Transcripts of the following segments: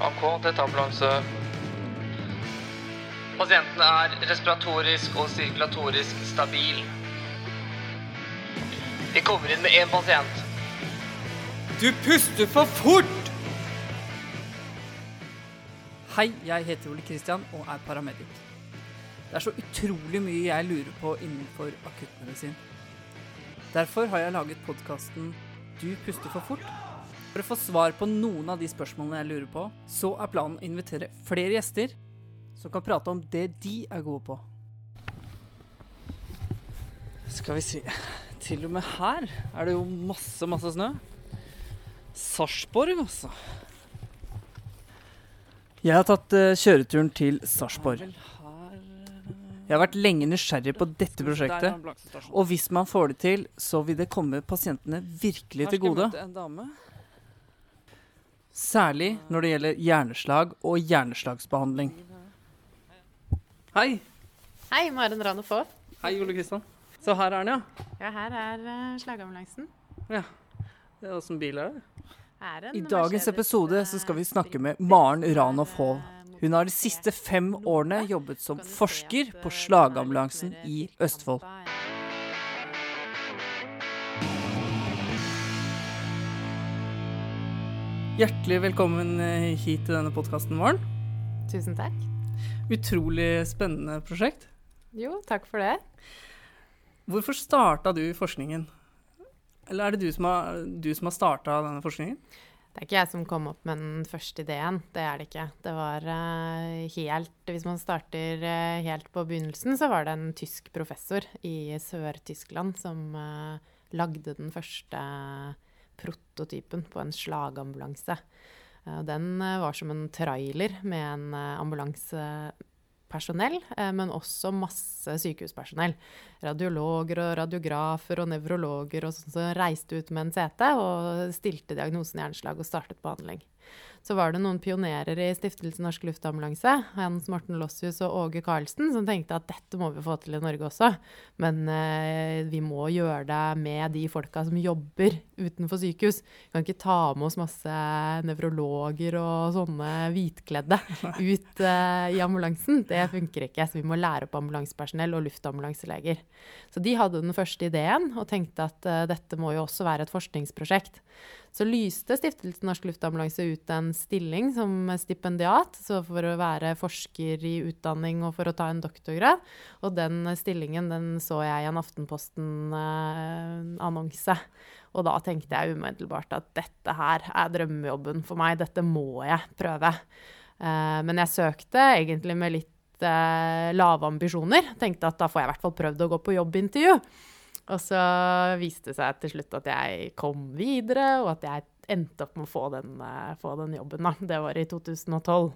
AK, dette er ambulanse. Pasienten er respiratorisk og sirkulatorisk stabil. Vi kommer inn med én pasient. Du puster for fort! Hei, jeg heter Ole Kristian og er paramedic. Det er så utrolig mye jeg lurer på innenfor akuttmedisin. Derfor har jeg laget podkasten Du puster for fort. For å få svar på noen av de spørsmålene jeg lurer på, så er planen å invitere flere gjester som kan prate om det de er gode på. Skal vi si Til og med her er det jo masse, masse snø. Sarpsborg, altså. Jeg har tatt eh, kjøreturen til Sarpsborg. Jeg har vært lenge nysgjerrig på dette prosjektet. Og hvis man får det til, så vil det komme pasientene virkelig til gode. Særlig når det gjelder hjerneslag og hjerneslagsbehandling. Hei. Hei, Maren Rane Faa. Hei, Ole Kristian. Så her er den, ja. Ja, her er uh, slagambulansen. ja. Åssen bil er det? Er en I dagens episode eh, så skal vi snakke med Maren eh, Hov. Hun har de siste fem årene jobbet som forsker på slagambulansen i Østfold. Hjertelig velkommen eh, hit til denne podkasten, vår. Tusen takk. Utrolig spennende prosjekt. Jo, takk for det. Hvorfor starta du forskningen? Eller er det du som har, du som har starta denne forskningen? Det er ikke jeg som kom opp med den første ideen. Det er det ikke. Det var eh, helt Hvis man starter eh, helt på begynnelsen, så var det en tysk professor i Sør-Tyskland som lagde den første prototypen på en slagambulanse. Eh, den eh, var som en trailer med en eh, ambulansepersonell, men også masse sykehuspersonell. Radiologer og radiografer og nevrologer og sånn som reiste ut med en CT og stilte diagnosen hjerneslag og startet behandling. Så var det noen pionerer i Stiftelsen Norsk Luftambulanse, Hans Morten Lossius og Åge Karlsen, som tenkte at dette må vi få til i Norge også. Men eh, vi må gjøre det med de folka som jobber utenfor sykehus. Vi kan ikke ta med oss masse nevrologer og sånne hvitkledde ut eh, i ambulansen. Det funker ikke. Så vi må lære opp ambulansepersonell og luftambulanseleger. Så de hadde den første ideen og tenkte at eh, dette må jo også være et forskningsprosjekt. Så lyste Stiftelsen Norsk Luftambulanse ut en stilling som stipendiat, så for å være forsker i utdanning og for å ta en doktorgrad. Og den stillingen den så jeg i en Aftenposten-annonse. og da tenkte jeg umiddelbart at dette her er drømmejobben for meg, dette må jeg prøve. Eh, men jeg søkte egentlig med litt eh, lave ambisjoner. Tenkte at da får jeg i hvert fall prøvd å gå på jobbintervju. Og så viste det seg til slutt at jeg kom videre, og at jeg endte opp med å få den, eh, få den jobben. Da. Det var i 2012.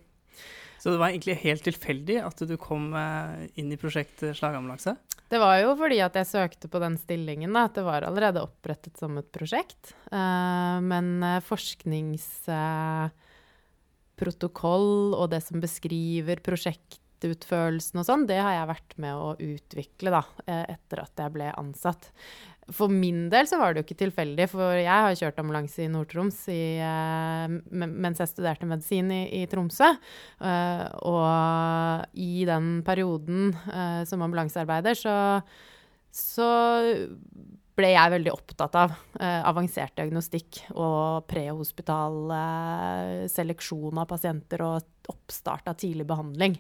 Så det var egentlig helt tilfeldig at du kom eh, inn i prosjektet Slagambulanse? Det var jo fordi at jeg søkte på den stillingen, da, at det var allerede opprettet som et prosjekt. Eh, men forskningsprotokoll og det som beskriver prosjektutførelsen og sånn, det har jeg vært med å utvikle da, etter at jeg ble ansatt. For min del så var det jo ikke tilfeldig, for jeg har kjørt ambulanse i Nord-Troms eh, mens jeg studerte medisin i, i Tromsø. Uh, og i den perioden uh, som ambulansearbeider så, så ble jeg veldig opptatt av uh, avansert diagnostikk og prehospital eh, seleksjon av pasienter og oppstart av tidlig behandling.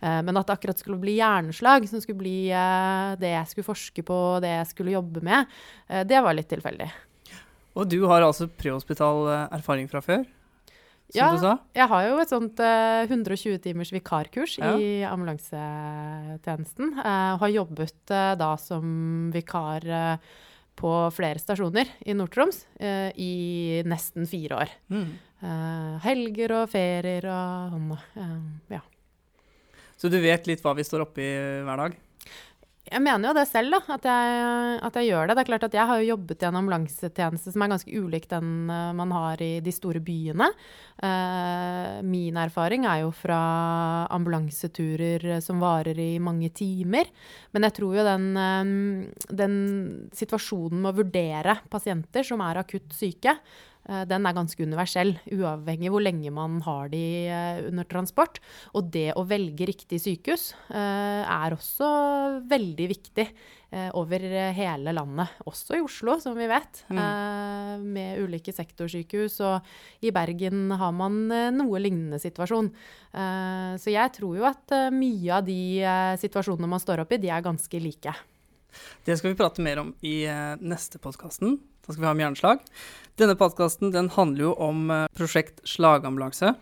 Eh, men at det akkurat skulle bli hjerneslag, som skulle bli eh, det jeg skulle forske på, det jeg skulle jobbe med, eh, det var litt tilfeldig. Og du har altså prehospital eh, erfaring fra før, som Ja. du sa? Jeg har jo et sånt eh, 120 timers vikarkurs Ja. i ambulansetjenesten. eh, og har jobbet da som vikar på flere stasjoner i Nord-Troms i nesten fire år. Mm. Eh, helger og ferier og sånn. eh, ja. Så du vet litt hva vi står oppi hver dag? Jeg mener jo det selv, da, at jeg, at jeg gjør det. Det er klart at Jeg har jo jobbet i en ambulansetjeneste som er ganske ulik den eh, man har i de store byene. Eh, min erfaring er jo fra ambulanseturer som varer i mange timer. Men jeg tror jo den, eh, den situasjonen med å vurdere pasienter som er akutt syke, eh, den er ganske universell, uavhengig hvor lenge man har de eh, under transport. Og det å velge riktig sykehus eh, er også veldig viktig eh, over hele landet, også i Oslo, som vi vet, Mm. eh, med ulike sektorsykehus. Og i Bergen har man eh, noe lignende situasjon. Eh, så jeg tror jo at eh, mye av de eh, situasjonene man står opp i, de er ganske like. Det skal vi prate mer om i eh, neste podkasten. Da skal vi ha om hjerneslag. Denne podkasten den handler jo om eh, prosjekt slagambulanse.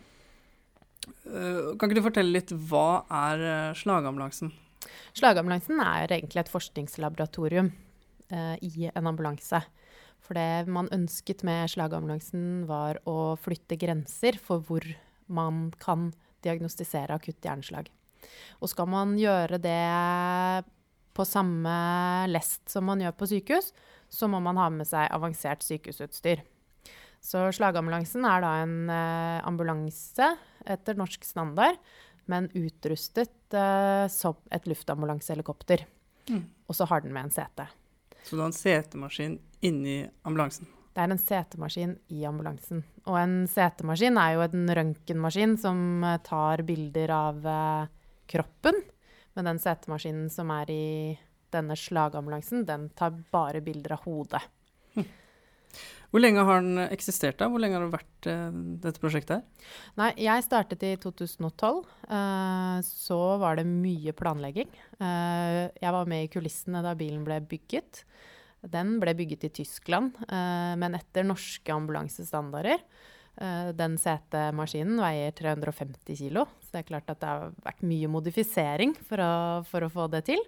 Eh, kan ikke du fortelle litt hva er eh, slagambulansen? Slagambulansen er egentlig et forskningslaboratorium i en ambulanse. For det man ønsket med slagambulansen, var å flytte grenser for hvor man kan diagnostisere akutt hjerneslag. Og skal man gjøre det på samme lest som man gjør på sykehus, så må man ha med seg avansert sykehusutstyr. Så slagambulansen er da en eh, ambulanse etter norsk standard, men utrustet eh, som et luftambulansehelikopter. Mm. Og så har den med en sete. Så du har en setemaskin inni ambulansen. Det er en setemaskin i ambulansen. Og en setemaskin er jo en røntgenmaskin som eh, tar bilder av eh, kroppen. Men den setemaskinen som er i denne slagambulansen, den tar bare bilder av hodet. Hvor lenge har den eksistert da? Hvor lenge har det vært eh, dette prosjektet her? Nei, jeg startet i 2012. eh, så var det mye planlegging. Eh, jeg var med i kulissene da bilen ble bygget. Den ble bygget i Tyskland, eh, men etter norske ambulansestandarder. Eh, den setemaskinen veier 350 kilo, så det er klart at det har vært mye modifisering for å, for å få det til.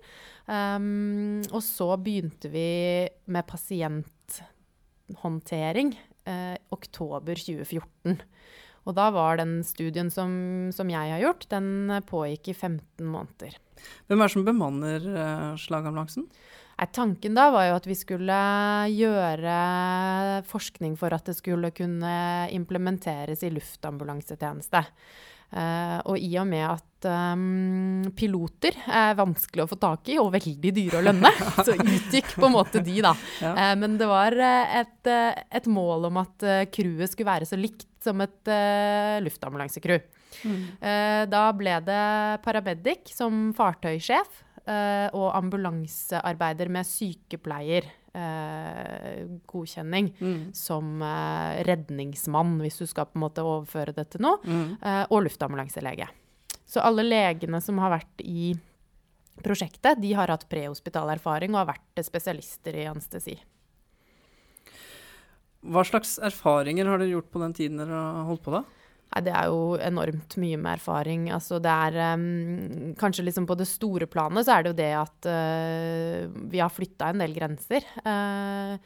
Um, og så begynte vi med pasienthåndtering eh, oktober 2014. Og da var den studien som, som jeg har gjort, den pågikk i 15 måneder. Hvem er det som bemanner eh, slagambulansen? Tanken da var jo at vi skulle gjøre forskning for at det skulle kunne implementeres i luftambulansetjeneste. Uh, og i og med at um, piloter er vanskelig å få tak i og veldig dyre å lønne, så utgikk på en måte de, da. Ja. Uh, men det var eh, et, et mål om at crewet skulle være så likt som et uh, luftambulansekrew. Eh, da ble det paramedic som fartøysjef og ambulansearbeider med sykepleier. eh, godkjenning Mm. som eh, redningsmann, hvis du skal på en måte overføre det til noe, Mm. eh, og luftambulanselege. Så alle legene som har vært i prosjektet, de har hatt prehospital erfaring og har vært spesialister i anestesi. Hva slags erfaringer har dere gjort på den tiden dere har holdt på da? Nei, det er jo enormt mye med erfaring. Altså det er um, Kanskje liksom på det store planet så er det jo det at uh, vi har flytta en del grenser. Uh,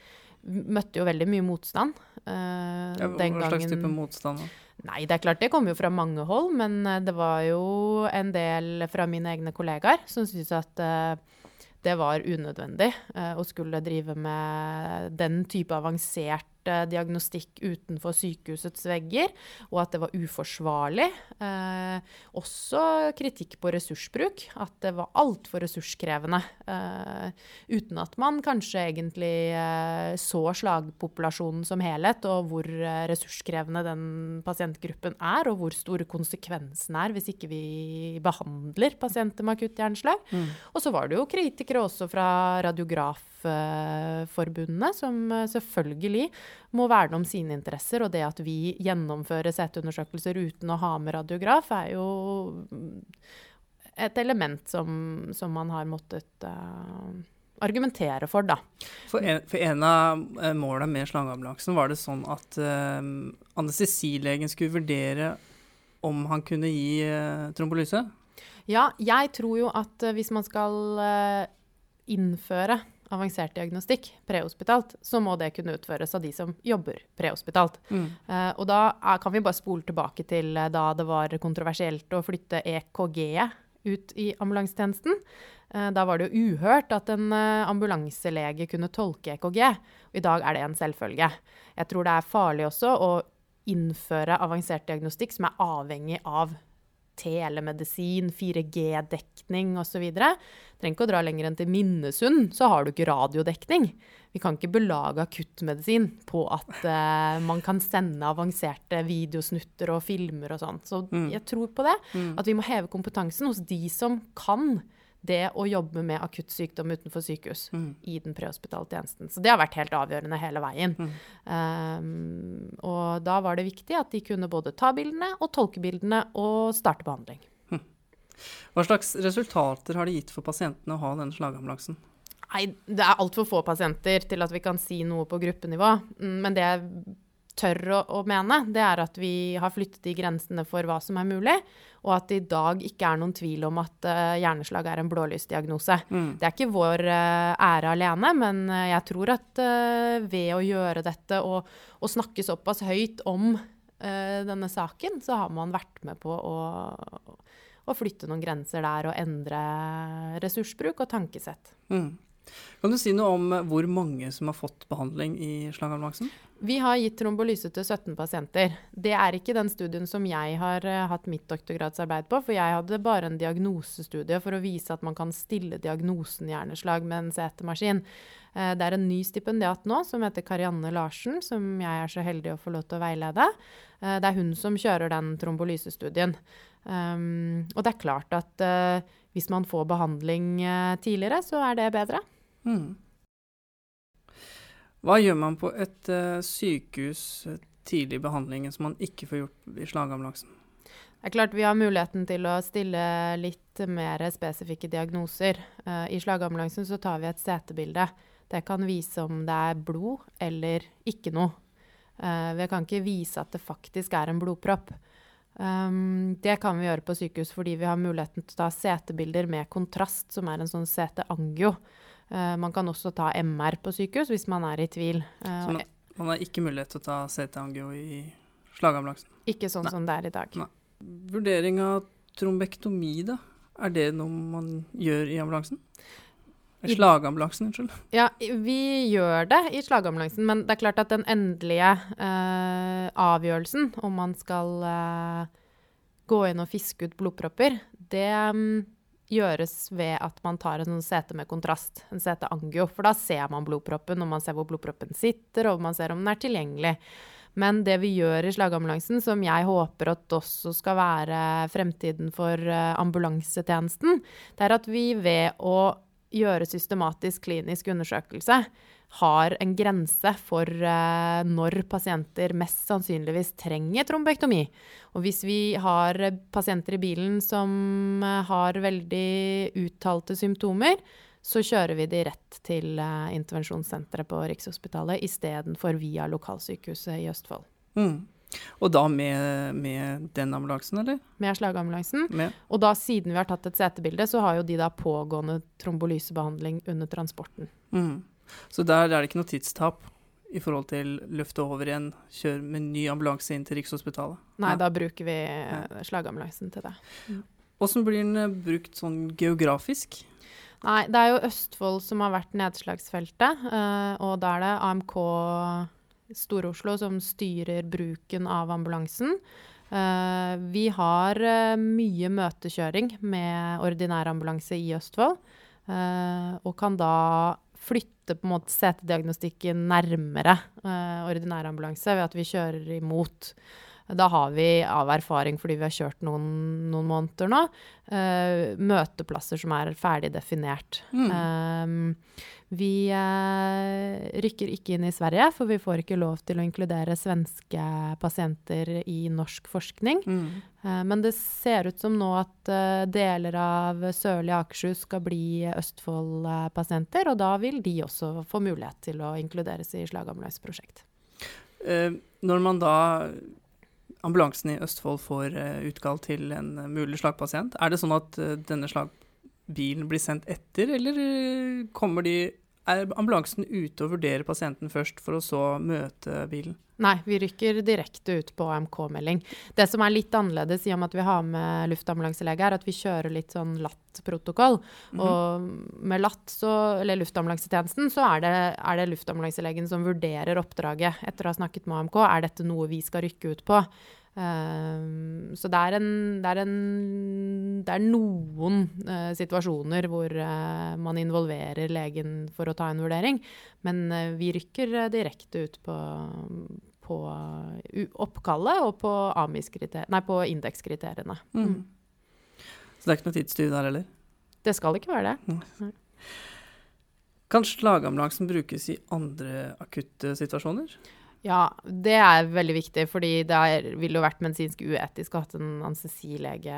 møtte jo veldig mye motstand. uh, Ja, den hva slags type motstand? da? Nei, det er klart det kom jo fra mange hold, men det var jo en del fra mine egne kollegaer som syntes at uh, det var unødvendig uh, å skulle drive med den type avansert diagnostikk utenfor sykehusets vegger, og at det var uforsvarlig. Eh, også kritikk på ressursbruk, at det var altfor ressurskrevende. eh, uten at man kanskje egentlig eh, så slagpopulasjonen som helhet, og hvor eh, ressurskrevende den pasientgruppen er, og hvor store konsekvensene er hvis ikke vi behandler pasienter med akutt hjerneslag. Mm. Og så var det jo kritikere også fra Radiografforbundene, som eh, selvfølgelig må verne om sine interesser. Og det at vi gjennomfører CT-undersøkelser uten å ha med radiograf, er jo mm, et element som, som man har måttet uh, argumentere for, da. For en, for en av måla målene med slangeambulansen var det sånn at uh, anestesilegen skulle vurdere om han kunne gi uh, trombolyse. Ja, jeg tror jo at eh, hvis man skal eh, innføre avansert diagnostikk prehospitalt, så må det kunne utføres av de som jobber prehospitalt. Mm. Uh, og da er, kan vi bare spole tilbake til eh, da det var kontroversielt å flytte EKG-et ut i ambulansetjenesten. Uh, da var det jo uhørt at en ambulanselege kunne tolke EKG. Og I dag er det en selvfølge. Jeg tror det er farlig også å innføre avansert diagnostikk som er avhengig av telemedisin, 4G-dekning osv. Trenger ikke å dra lenger enn til Minnesund, så har du ikke radiodekning. Vi kan ikke belage akuttmedisin på at uh, man kan sende avanserte videosnutter og filmer og sånn. Så Mm. jeg tror på det. Mm. At vi må heve kompetansen hos de som kan det å jobbe med akutt sykdom utenfor sykehus Mm. i den prehospitale tjenesten. Så det har vært helt avgjørende hele veien. Mm. Um, og da var det viktig at de kunne både ta bildene og tolke bildene og starte behandling. Hva slags resultater har det gitt for pasientene å ha denne slagambulansen? Nei, det er altfor få pasienter til at vi kan si noe på gruppenivå. Mm, Men det tør å, å mene, det er at vi har flyttet de grensene for hva som er mulig, og at det i dag ikke er noen tvil om at uh, hjerneslag er en blålysdiagnose. Mm. Det er ikke vår uh, ære alene, men eh, jeg tror at uh, ved å gjøre dette og, og snakke såpass høyt om denne saken, så har man vært med på å, å flytte noen grenser der og endre ressursbruk og tankesett. Mm. Kan du si noe om eh, hvor mange som har fått behandling i slagambulansen? Vi har gitt trombolyse til 17 pasienter. Det er ikke den studien som jeg har eh, hatt mitt doktorgradsarbeid på, for jeg hadde bare en diagnosestudie for å vise at man kan stille diagnosen hjerneslag med en CT-maskin. Eh, det er en ny stipendiat nå som heter Karianne Larsen, som jeg er så heldig å få lov til å veilede. Det er hun som kjører den trombolysestudien. Um, og det er klart at hvis man får behandling eh, tidligere, så er det bedre. Mm. Hva gjør man på et uh, sykehus eh, tidlig i behandlingen som man ikke får gjort i slagambulansen? Det er klart Vi har muligheten til å stille litt mer spesifikke diagnoser. Eh, I slagambulansen så tar vi et CT-bilde. Det kan vise om det er blod eller ikke noe. Vi kan ikke vise at det faktisk er en blodpropp. Um, det kan vi gjøre på sykehus fordi vi har muligheten til å ta CT-bilder med kontrast, som er en sånn CT-angio. Eh, man kan også ta MR på sykehus hvis man er i tvil. Eh, Så man, man har ikke mulighet til å ta CT-angio i slagambulansen. ikke sånn Nei. som det er i dag. Nei. Vurdering av trombektomi, da? Er det noe man gjør i ambulansen? I slagambulansen, unnskyld. Ja, vi gjør det i slagambulansen, men det er klart at den endelige eh, avgjørelsen om man skal eh, gå inn og fiske ut blodpropper, det mm, gjøres ved at man tar en sånn sete med kontrast, en sete angio. For da ser man blodproppen, og man ser hvor blodproppen sitter, og man ser om den er tilgjengelig. Men det vi gjør i slagambulansen, som jeg håper at også skal være fremtiden for eh, ambulansetjenesten, det er at vi ved å gjøre systematisk klinisk undersøkelse har en grense for eh, når pasienter mest sannsynligvis trenger trombektomi. Og hvis vi har eh, pasienter i bilen som eh, har veldig uttalte symptomer, så kjører vi de rett til intervensjonssenteret på Rikshospitalet istedenfor via lokalsykehuset i Østfold. Mm. Og da med, med den ambulansen, eller? Med slagambulansen. Med? Og da, siden vi har tatt et CT-bilde, så har jo de da pågående trombolysebehandling under transporten. Mm. Så der er det ikke noe tidstap i forhold til løfte over igjen, kjøre med ny ambulanse inn til Rikshospitalet? Nei, ja. da bruker vi eh, slagambulansen til det. Åssen blir den eh, brukt sånn geografisk? Nei, det er jo Østfold som har vært nedslagsfeltet, eh, og da er det AMK Stor-Oslo som styrer bruken av ambulansen. Vi har mye møtekjøring med ordinær ambulanse i Østfold, og kan da flytte på en måte CT-diagnostikken nærmere uh, ordinær ambulanse ved at vi kjører imot. Da har vi av erfaring, fordi vi har kjørt noen, noen måneder nå, uh, møteplasser som er ferdig definert. Mm. Uh, vi uh, rykker ikke inn i Sverige, for vi får ikke lov til å inkludere svenske pasienter i norsk forskning. Mm. Men det ser ut som nå at deler av sørlige Akershus skal bli Østfold-pasienter, og da vil de også få mulighet til å inkluderes i slagambulanseprosjekt. Eh, når man da ambulansen i Østfold får eh, utkall til en eh, mulig slagpasient, er det sånn at eh, denne slagbilen blir sendt etter, eller kommer de Er ambulansen ute og vurderer pasienten først, for å så møte bilen? Nei, vi rykker direkte ut på AMK-melding. Det som er litt annerledes i og med at vi har med luftambulanselege, er at vi kjører litt sånn LAT-protokoll. Mhm. Og med LAT, så, eller luftambulansetjenesten, så er det, er det luftambulanselegen som vurderer oppdraget etter å ha snakket med AMK. Er dette noe vi skal rykke ut på? Um, så det er, en, det er, en, det er noen uh, situasjoner hvor uh, man involverer legen for å ta en vurdering, men uh, vi rykker direkte ut på, på oppkallet og på, på indekskriteriene. Mm. Mm. Så det er ikke noe tidstyv der heller? Det skal ikke være det. Mm. Kan slagambulansen brukes i andre akutte situasjoner? Ja, det er veldig viktig, fordi det ville jo vært medisinsk uetisk å ha en anestesilege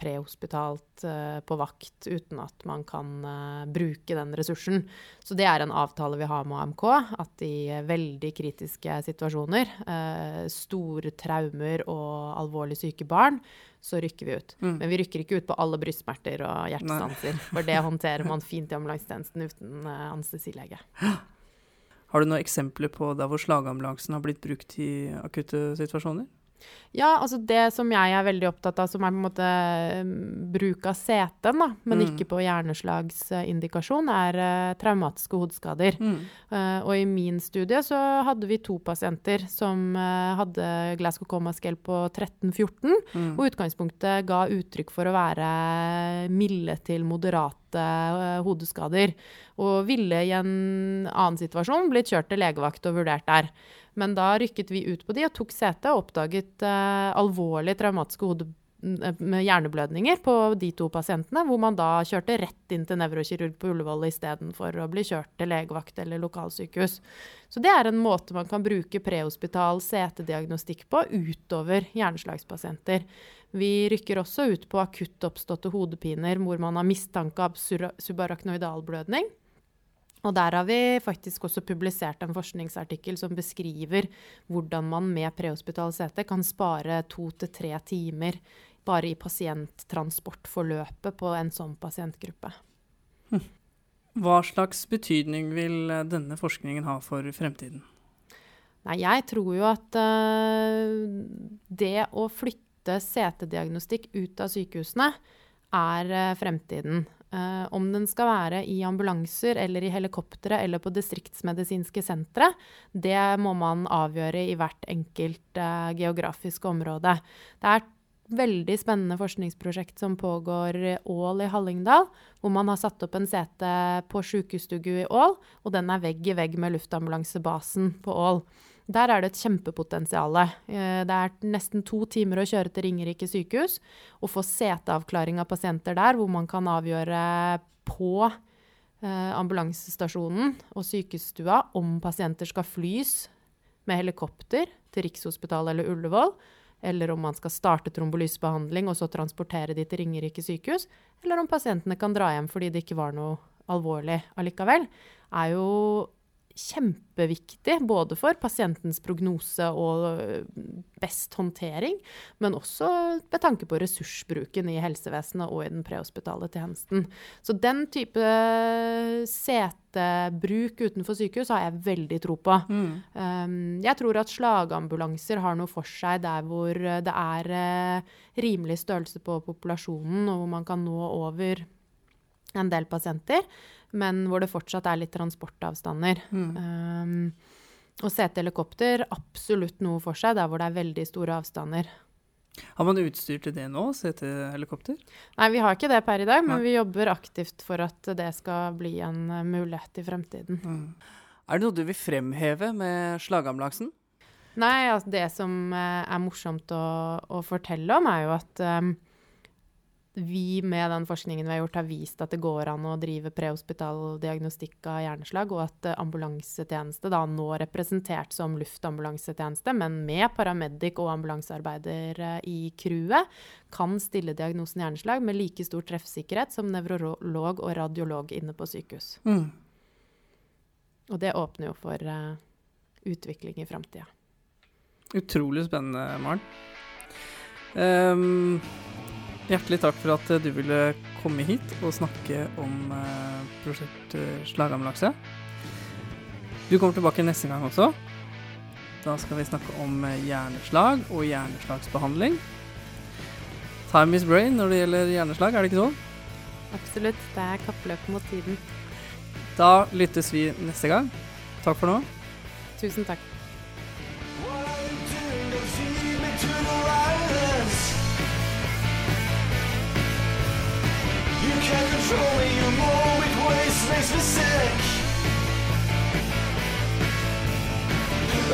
prehospitalt uh, på vakt uten at man kan uh, bruke den ressursen. Så det er en avtale vi har med AMK, at i veldig kritiske situasjoner, uh, store traumer og alvorlig syke barn, så rykker vi ut. Mm. Men vi rykker ikke ut på alle brystsmerter og hjertestanser. For det håndterer man fint i ambulansetjenesten uten anestesilege. Har du noen eksempler på der hvor slagambulansen har blitt brukt i akutte situasjoner? Ja, altså det som jeg er veldig opptatt av, som er på en måte mm, bruk av da, men mm. ikke på hjerneslagsindikasjon, er uh, traumatiske hodeskader. Mm. Uh, og i min studie så hadde vi to pasienter som uh, hadde Glasgow Coma Scale på 13-14, mm. og utgangspunktet ga uttrykk for å være milde til moderate hodeskader. Og ville i en annen situasjon blitt kjørt til legevakt og vurdert der. Men da rykket vi ut på de og tok sete og oppdaget uh, alvorlig traumatiske hode eh, med hjerneblødninger på de to pasientene, hvor man da kjørte rett inn til nevrokirurg på Ullevål istedenfor å bli kjørt til legevakt eller lokalsykehus. Så det er en måte man kan bruke prehospital CT-diagnostikk på utover hjerneslagspasienter. Vi rykker også ut på akutt oppståtte hodepiner hvor man har mistanke av subarachnoidalblødning. Og der har vi faktisk også publisert en forskningsartikkel som beskriver hvordan man med prehospital CT kan spare to til tre timer bare i pasienttransportforløpet på en sånn pasientgruppe. Hm. Hva slags betydning vil denne forskningen ha for fremtiden? Nei, jeg tror jo at uh, det å flytte CT-diagnostikk ut av sykehusene er uh, fremtiden. Uh, om den skal være i ambulanser eller i helikoptre eller på distriktsmedisinske sentre, det må man avgjøre i hvert enkelt uh, geografiske område. Det er et veldig spennende forskningsprosjekt som pågår i Ål i Hallingdal, hvor man har satt opp en sete på sjukestugu i Ål, og den er vegg i vegg med luftambulansebasen på Ål. Der er det et kjempepotensial. Eh, det er nesten to timer å kjøre til Ringerike sykehus og få seteavklaring av pasienter der, hvor man kan avgjøre på eh, ambulansestasjonen og sykehusstua om pasienter skal flys med helikopter til Rikshospitalet eller Ullevål, eller om man skal starte trombolysbehandling og så transportere de til Ringerike sykehus, eller om pasientene kan dra hjem fordi det ikke var noe alvorlig allikevel, er jo kjempeviktig både for pasientens prognose og øh, best håndtering, men også med tanke på ressursbruken i helsevesenet og i den prehospitale tjenesten. Så den type setebruk utenfor sykehus har jeg veldig tro på. Mm. Um, jeg tror at slagambulanser har noe for seg der hvor det er uh, rimelig størrelse på populasjonen, og hvor man kan nå over en del pasienter men hvor det fortsatt er litt transportavstander. Mm. Um, og CT-helikopter, absolutt noe for seg der hvor det er veldig store avstander. Har man utstyr til det nå, CT-helikopter? Nei, vi har ikke det per i dag, men Nei. vi jobber aktivt for at det skal bli en uh, mulighet i fremtiden. Mm. Er det noe du vil fremheve med slagambulansen? Nei, altså det som uh, er morsomt å, å, fortelle om, er jo at um, vi med den forskningen vi har gjort, har vist at det går an å drive prehospital diagnostikk av hjerneslag, og at eh, ambulansetjeneste, da nå representert som luftambulansetjeneste, men med paramedic og ambulansearbeider eh, i crewet, kan stille diagnosen hjerneslag med like stor treffsikkerhet som nevrolog og radiolog inne på sykehus. Mm. Og det åpner jo for uh, utvikling i framtida. Utrolig spennende, Maren. Um Hjertelig takk for at du ville komme hit og snakke om uh, prosjekt Slagamlakse. Du kommer tilbake neste gang også. Da skal vi snakke om hjerneslag og hjerneslagsbehandling. Time is brain når det gjelder hjerneslag, er det ikke sånn? Absolutt. Det er kappløp mot tiden. Da lyttes vi neste gang. Takk for nå. Tusen takk. Waste makes me sick.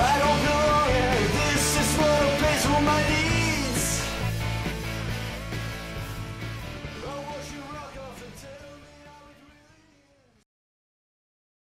I don't know